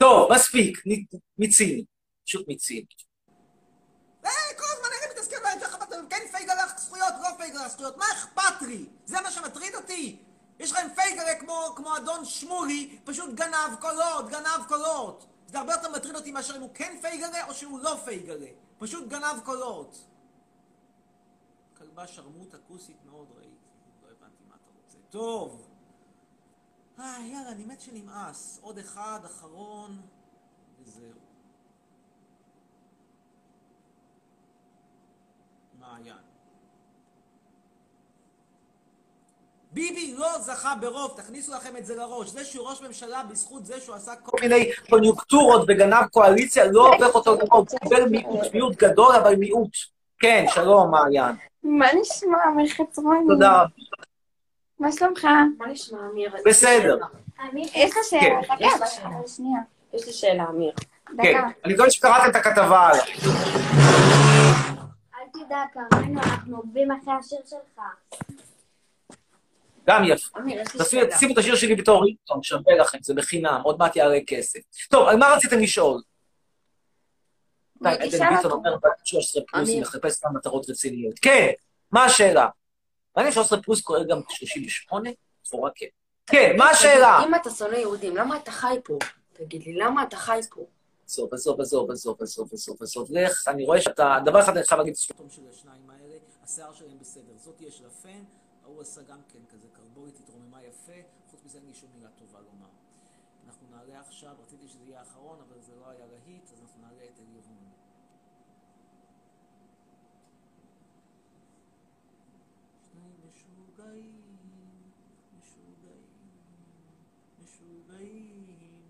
טוב, מספיק, נ- מיצינו. פשוט מיצינו. אה, כל הזמן אני איך אתה כן פייגר לך זכויות, לא פייגר לך זכויות, מה אכפת לי? זה מה שמטריד אותי? יש לכם פייגרה כמו, כמו אדון שמולי, פשוט גנב קולות, גנב קולות. זה הרבה יותר מטריד אותי מאשר אם הוא כן פייגרה או שהוא לא פייגרה. פשוט גנב קולות. כלבה שרמוטה כוסית מאוד ראיתי. לא הבנתי מה אתה רוצה. טוב. אה, יאללה, אני מת שנמאס. עוד אחד, אחרון, וזהו. מעיין. ביבי לא זכה ברוב, תכניסו לכם את זה לראש. זה שהוא ראש ממשלה בזכות זה שהוא עשה כל כל מיני קוניונקטורות וגנב קואליציה, לא הופך אותו לרוב. הוא קיבל מיעוט, מיעוט גדול, אבל מיעוט. כן, שלום, מעיין. מה נשמע, אמיר חצרוני? תודה. מה שלומך? מה נשמע, אמיר? בסדר. יש לך שאלה. כן. חכה, יש לי אבל- שאלה. אבל שנייה. יש לי שאלה, אמיר. כן. אני מקווה שקראתם את הכתבה עליו. אל תדאג, קראנו, אנחנו עוקבים אחרי השיר שלך. גם יפה. תשימו את השיר שלי בתור רינגטון, שווה לכם, זה בחינם, עוד מעט יעלה כסף. טוב, על מה רציתם לשאול? עדן ביטון. אומר, בת 13 פלוס, היא אמיר. מחפשת גם מטרות רציניות. כן, מה השאלה? מעניין 13 פלוס כולל גם 38? לכאורה כן. כן, מה השאלה? אם אתה שונא יהודים, למה אתה חי פה? תגיד לי, למה אתה חי פה? עזוב, עזוב, עזוב, עזוב, עזוב, עזוב, עזוב, לך, אני רואה שאתה, דבר אחד אני חייב להגיד, הסרטון של השניים האלה, השיער שלהם בסדר. זאת יש לה פן, ההוא עשה גם כן כזה קרבולית, התרוממה יפה, חוץ מזה אין לי שום מילה טובה לומר. אנחנו נעלה עכשיו, רציתי שזה יהיה האחרון, אבל זה לא היה להיט, אז אנחנו נעלה את אלירון. שני משוגעים, משוגעים, משוגעים,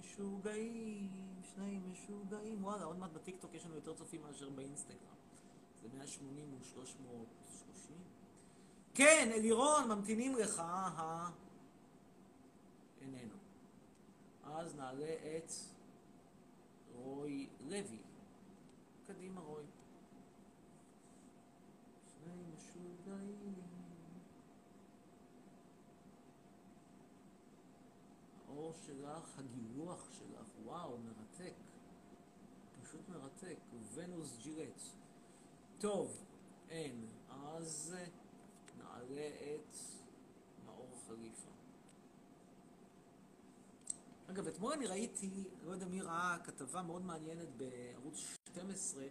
משוגעים, שני משוגעים. וואלה, עוד מעט בטיקטוק יש לנו יותר צופים מאשר באינסטגרם. זה 180 מול 330. כן, אלירון, ממתינים לך, אה? איננו. אז נעלה את רוי לוי. קדימה, רוי. האור שלך, הגילוח שלך, וואו, מרתק. פשוט מרתק. ונוס ג'ירט. טוב, אין. אז נעלה את מאור חליפה. אגב, אתמול אני ראיתי, לא יודע מי ראה, כתבה מאוד מעניינת בערוץ 12,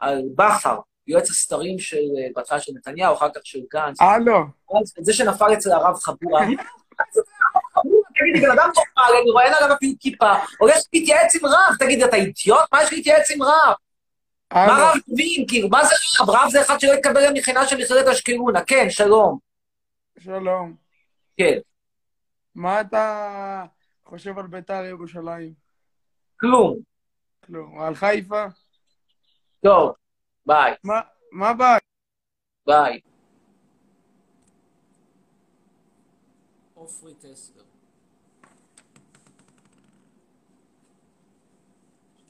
על בכר, יועץ הסתרים של, אה, בהתחלה של נתניהו, אחר כך של גנץ. הלו. אז זה שנפל אצל הרב חבורה. תגידי, בן אדם נורמלי, אני רואה אין עליו אפילו כיפה, הולך להתייעץ עם רב, תגיד, אתה אידיוט? מה יש להתייעץ עם רב? מה. רב מבין? כאילו, מה זה רב? רב זה אחד שלא התקבל למכינה של מכללת אשקלונה. כן, שלום. שלום. כן. מה אתה חושב על בית"ר ירושלים? כלום. כלום. על חיפה? טוב, ביי. מה, מה ביי? ביי. עופרי טסלר.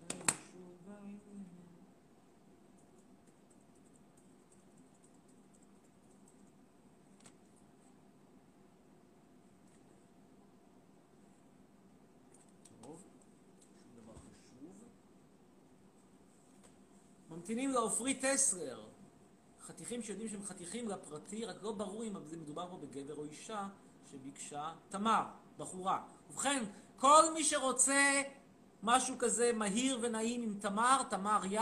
טוב, שום דבר חשוב. ממתינים לעופרי טסלר. חתיכים שיודעים שהם חתיכים לפרטי, רק לא ברור אם זה מדובר פה בגבר או אישה שביקשה תמר, בחורה. ובכן, כל מי שרוצה משהו כזה מהיר ונעים עם תמר, תמר יא,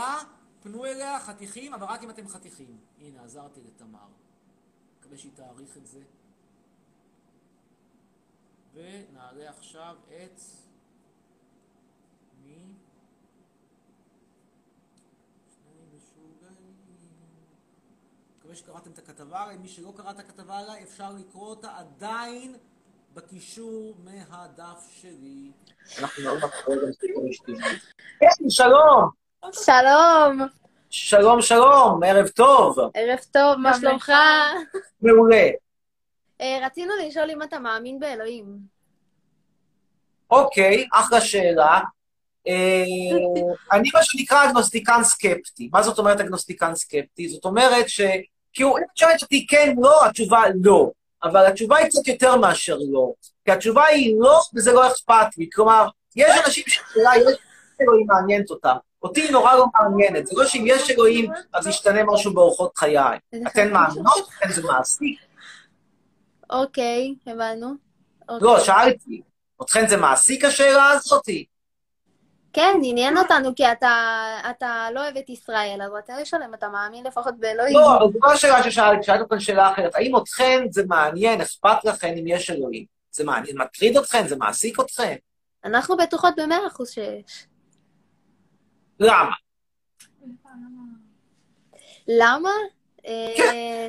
פנו אליה, חתיכים, אבל רק אם אתם חתיכים. הנה, עזרתי לתמר. מקווה שהיא תעריך את זה. ונעלה עכשיו את... מי? שני משוגעים. מקווה שקראתם את הכתבה עליי. מי שלא קרא את הכתבה עליי, אפשר לקרוא אותה עדיין בקישור מהדף שלי. כן, שלום! שלום, שלום, שלום, ערב טוב. ערב טוב, מה שלומך? מעולה. אה, רצינו לשאול אם אתה מאמין באלוהים. אוקיי, אחלה שאלה. אה, אני מה שנקרא אגנוסטיקן סקפטי. מה זאת אומרת אגנוסטיקן סקפטי? זאת אומרת ש... כאילו, אם את שואלת אותי כן, לא, התשובה לא. אבל התשובה היא קצת יותר מאשר לא. כי התשובה היא לא, וזה לא אכפת לי. כלומר, יש אנשים שאולי יש אלוהים מעניינת אותם. אותי נורא לא מעניינת. זה לא שאם יש אלוהים, אז ישתנה משהו באורחות חיי. אתן מאמינות? אתן זה מעשי? אוקיי, הבנו. לא, שאלתי. אתכן זה מעסיק השאלה הזאתי? כן, עניין אותנו, כי אתה, אתה לא אוהב את ישראל, אז לשאול אם אתה מאמין לפחות באלוהים. לא, אבל זו לא השאלה ששאלתי, שאלתי אותך שאלה אחרת. האם אתכן זה מעניין, אכפת לכן אם יש אלוהים? זה מעניין, מטריד אתכן? זה מעסיק אתכן? אנחנו בטוחות במאה אחוז שיש. למה? למה? אה,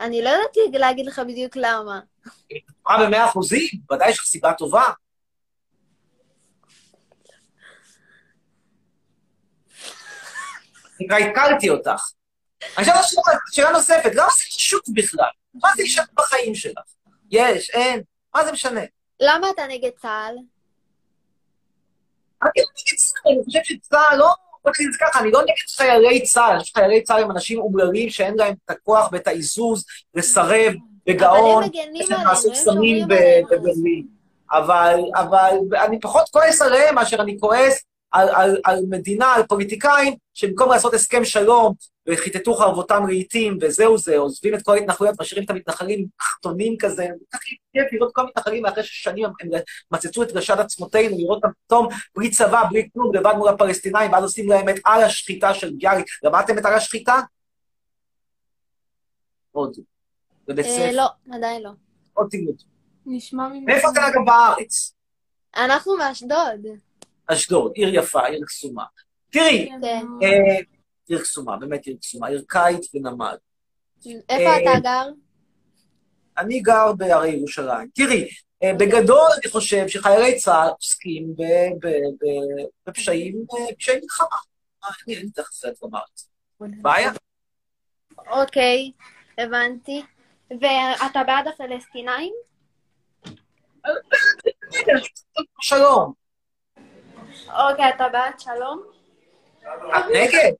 אני לא יודעת להגיד לך בדיוק למה. מה במאה אחוזים? ודאי יש לך סיבה טובה. נקרא, הקלתי אותך. עכשיו שאלה, שאלה נוספת, למה זה חשוב בכלל? מה זה ישנה בחיים שלך? יש, אין, מה זה משנה? למה אתה נגד צה"ל? אני לא נגד צה"ל, אני חושב שצה"ל לא... את זה ככה, אני לא נגד חיילי צה"ל, שחיילי צה"ל הם אנשים אומללים שאין להם את הכוח ואת העיזוז לסרב בגאון, אבל הם הם סמים. בברלין. אבל, אבל אני פחות כועס עליהם מאשר אני כועס על, על, על מדינה, על פוליטיקאים, שבמקום לעשות הסכם שלום, וכיתתו חרבותם לעיתים, וזהו זה, עוזבים את כל ההתנחלויות, משאירים את המתנחלים תחתונים כזה, כך כיף לראות כל המתנחלים אחרי ששנים הם, הם מצצו את רשת עצמותינו, לראות אותם פתאום בלי צבא, בלי כלום, לבד מול הפלסטינאים, ואז עושים להם את על השחיטה של ביאליק. למדתם את על השחיטה? עוד. בבית אה, ספר. לא, עדיין לא. עוד תלמדו. נשמע ממך. מאיפה אתם אגב בארץ? אנחנו מאשדוד. אשדוד, עיר יפה, עיר קסומה. תראי, כן. אה, עיר קסומה, באמת עיר קסומה, עיר קיץ ונמל. איפה אה, אתה גר? אני גר בהרי ירושלים. תראי, אה, בגדול אני חושב שחיילי צה"ל עוסקים בפשעים, אה, פשעי מלחמה. אה, אני אין תכף סרט לומר את זה. בעיה? אוקיי, הבנתי. ואתה בעד הפלסטינאים? שלום. אוקיי, אתה בעד שלום? נגד?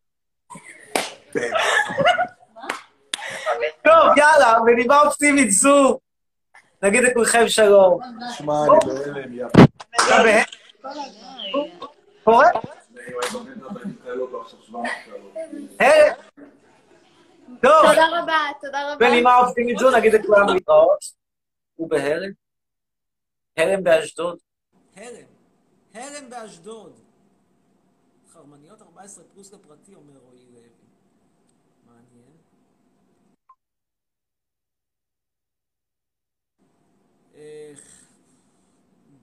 טוב, יאללה, בנימה אופטימית זו. נגיד לכולכם שלום. שמע, אני בהלם, יא. אתה בהלם? קורה? הלם. טוב, תודה רבה, תודה רבה. בנימה אופטימית זו נגיד לכולם להתראות. ובהרם? הרם באשדוד. הרם. הרם באשדוד. חרמניות 14 פלוס לפרטי, אומר רועי לוי. מעניין. איך...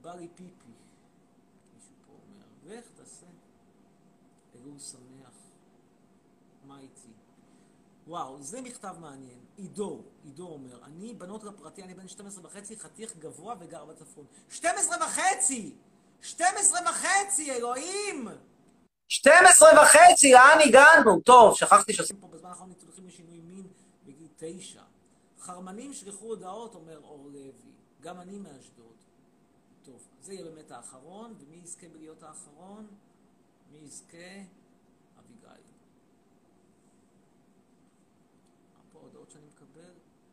בא לי פיפי. מישהו פה אומר, לך תעשה. אלול שמח. מה איתי? וואו, זה מכתב מעניין. עידו, עידו אומר, אני בנות לפרטי, אני בן 12 וחצי, חתיך גבוה וגר בצפון. 12 וחצי! 12 וחצי, אלוהים! 12 וחצי, לאן הגענו? טוב, שכחתי שעושים... פה בזמן האחרון ניתוחים לשינוי מין בגיל תשע. חרמנים שלחו הודעות, אומר אור לוי. גם אני מאשדוד. טוב, זה יהיה באמת האחרון, ומי יזכה בלהיות האחרון? מי יזכה? אביגיל. פה הודעות שאני מקבל.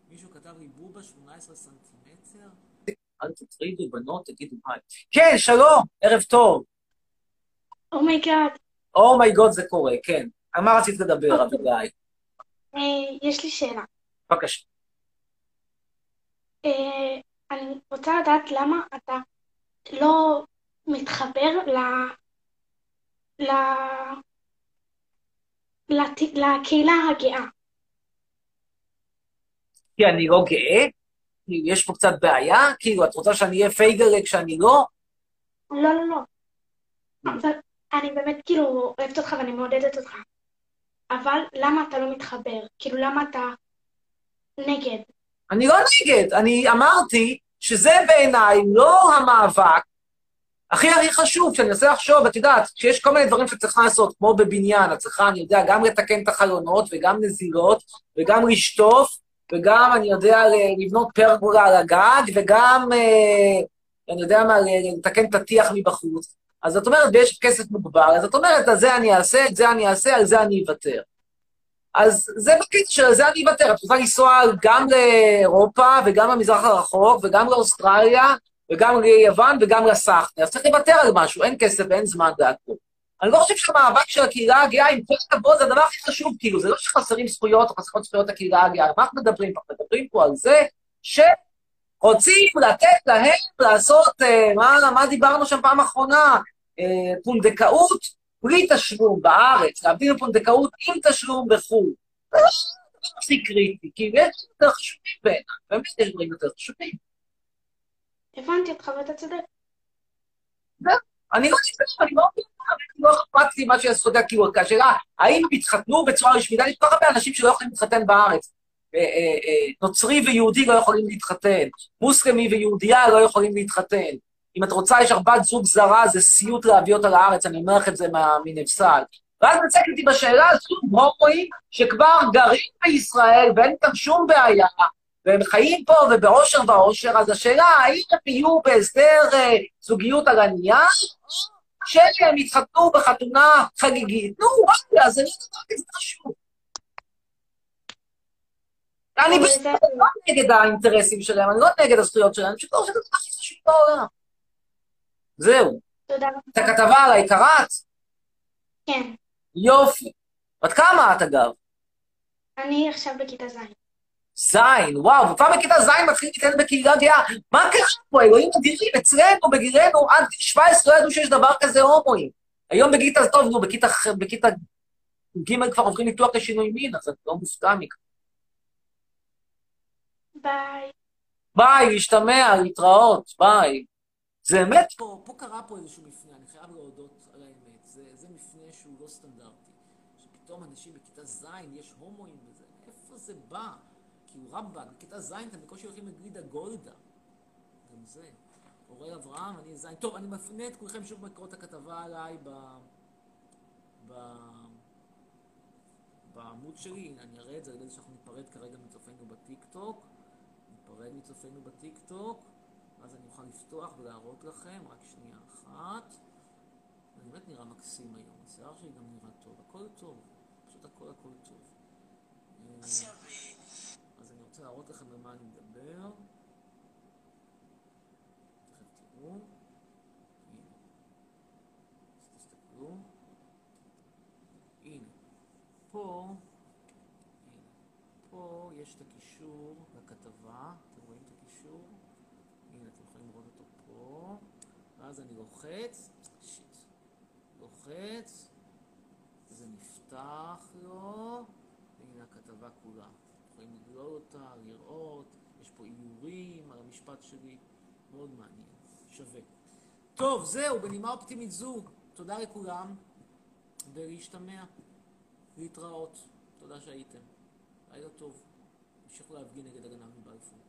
מישהו כתב לי בובה 18 סנטימטר? אל תטרידו בנות, תגידו היי. כן, שלום, ערב טוב. אומייגאד, אומייגוד זה קורה, כן. על מה רצית לדבר, אביגיל? יש לי שאלה. בבקשה. אה, אני רוצה לדעת למה אתה לא מתחבר ל... ל... לת... לקהילה הגאה. כי אני לא גאה? כאילו, יש פה קצת בעיה? כאילו, את רוצה שאני אהיה פייגלה כשאני לא? לא, לא, לא. אבל אני באמת כאילו אוהבת אותך ואני מעודדת אותך. אבל למה אתה לא מתחבר? כאילו, למה אתה נגד? אני לא נגד, אני אמרתי שזה בעיניי לא המאבק הכי הכי חשוב, כשאני מנסה לחשוב, את יודעת, כשיש כל מיני דברים שצריך לעשות, כמו בבניין, את צריכה, אני יודע, גם לתקן את החלונות, וגם נזילות, וגם לשטוף, וגם, אני יודע, לבנות פרגולה על הגג, וגם, אה, אני יודע מה, לתקן את הטיח מבחוץ. אז את אומרת, ויש כסף מוגבל, אז את אומרת, על זה אני אעשה, את זה אני אעשה, על זה אני אוותר. אז זה בקטע של זה אני אוותר. את רוצה לנסוע גם לאירופה, וגם למזרח הרחוק, וגם לאוסטרליה, וגם ליוון, וגם לסחנה. אז צריך לוותר על משהו, אין כסף ואין זמן והכול. אני לא חושב שהמאבק של הקהילה הגאה, עם כל הכבוד, זה הדבר הכי חשוב, כאילו, זה לא שחסרים זכויות או חסרות זכויות הקהילה הגאה, מה אנחנו מדברים פה? מדברים פה על זה שרוצים לתת להם לעשות, אה, מה, מה דיברנו שם פעם אחרונה? אה, פונדקאות בלי תשלום בארץ, להבדיל מפונדקאות עם תשלום בחו"ל. זה לא הכי קריטי, כי יש דברים יותר חשובים בעיניי, באמת יש דברים יותר חשובים. הבנתי אותך ואתה צודק. אני לא חושב, אני לא לא אכפת לי מה שיעשו, יודע, כאילו, השאלה, האם הם יתחתנו בצורה רשמית? יש כל כך הרבה אנשים שלא יכולים להתחתן בארץ. אה, אה, אה, נוצרי ויהודי לא יכולים להתחתן, מוסלמי ויהודייה לא יכולים להתחתן. אם את רוצה, יש בת זוג זרה, זה סיוט להביא אותה לארץ, אני אומר לך את זה מנבסל. ואז נצק איתי בשאלה, זוג הומואים שכבר גרים בישראל ואין איתם שום בעיה, והם חיים פה ובאושר ואושר, אז השאלה, האם הם יהיו בהסדר אה, זוגיות על הנייר, שהם יתחתנו בחתונה חגיגית? נו, וואלה, זה לא דבר כזה חשוב. אני לא נגד האינטרסים שלהם, אני לא נגד הזכויות שלהם, אני פשוט לא שזה הכי חשוב בעולם. זהו. תודה. את הכתבה עליי קראת? כן. יופי. בת כמה את, אגב? אני עכשיו בכיתה ז'. זין, וואו, וכבר בכיתה זין מתחיל להתקדם בקהילה גאה. מה קרה פה, אלוהים אדירים? אצלנו, בגילנו, עד גיל 17 לא ידעו שיש דבר כזה הומואים. היום בכיתה, טוב, נו, בכיתה, בכיתה ג' כבר עוברים ניתוח לשינוי מין, אז את לא מופתע מכך. ביי. ביי, להשתמע, להתראות, ביי. זה אמת? פה, פה קרה פה איזשהו מפנה, אני חייב להודות על האמת. זה, זה מפנה שהוא לא סטנדרטי. שפתאום אנשים בכיתה ז', יש הומואים וזה, איפה זה בא? כאילו רמב"ן, בכיתה ז' אתם בקושי הולכים לגלידה גולדה. גם זה. הורי אברהם, אני ז'. טוב, אני מפנה את כולכם שוב לקרוא הכתבה עליי ב... ב... בעמוד שלי, אני אראה את זה על ידי שאנחנו ניפרד כרגע מצופינו בטיקטוק. ניפרד מצופינו בטיקטוק, ואז אני אוכל לפתוח ולהראות לכם, רק שנייה אחת. זה באמת נראה מקסים היום, השיער שלי גם נראה טוב, הכל טוב, פשוט הכל הכל טוב. להראות לכם במה אני מדבר. תכף תראו. הנה. אז תסתכלו. הנה. פה, הנה. יש את הקישור לכתבה, אתם רואים את הקישור? הנה, אתם יכולים לראות אותו פה. ואז אני לוחץ, שיט, לוחץ, זה נפתח לו, והנה הכתבה כולה. לגלול אותה, לראות, יש פה איורים על המשפט שלי, מאוד מעניין, שווה. טוב, זהו, בנימה אופטימית זו, תודה לכולם, ולהשתמע, להתראות. תודה שהייתם. לילה טוב. המשיכו להפגין נגד הגנב מבלפור.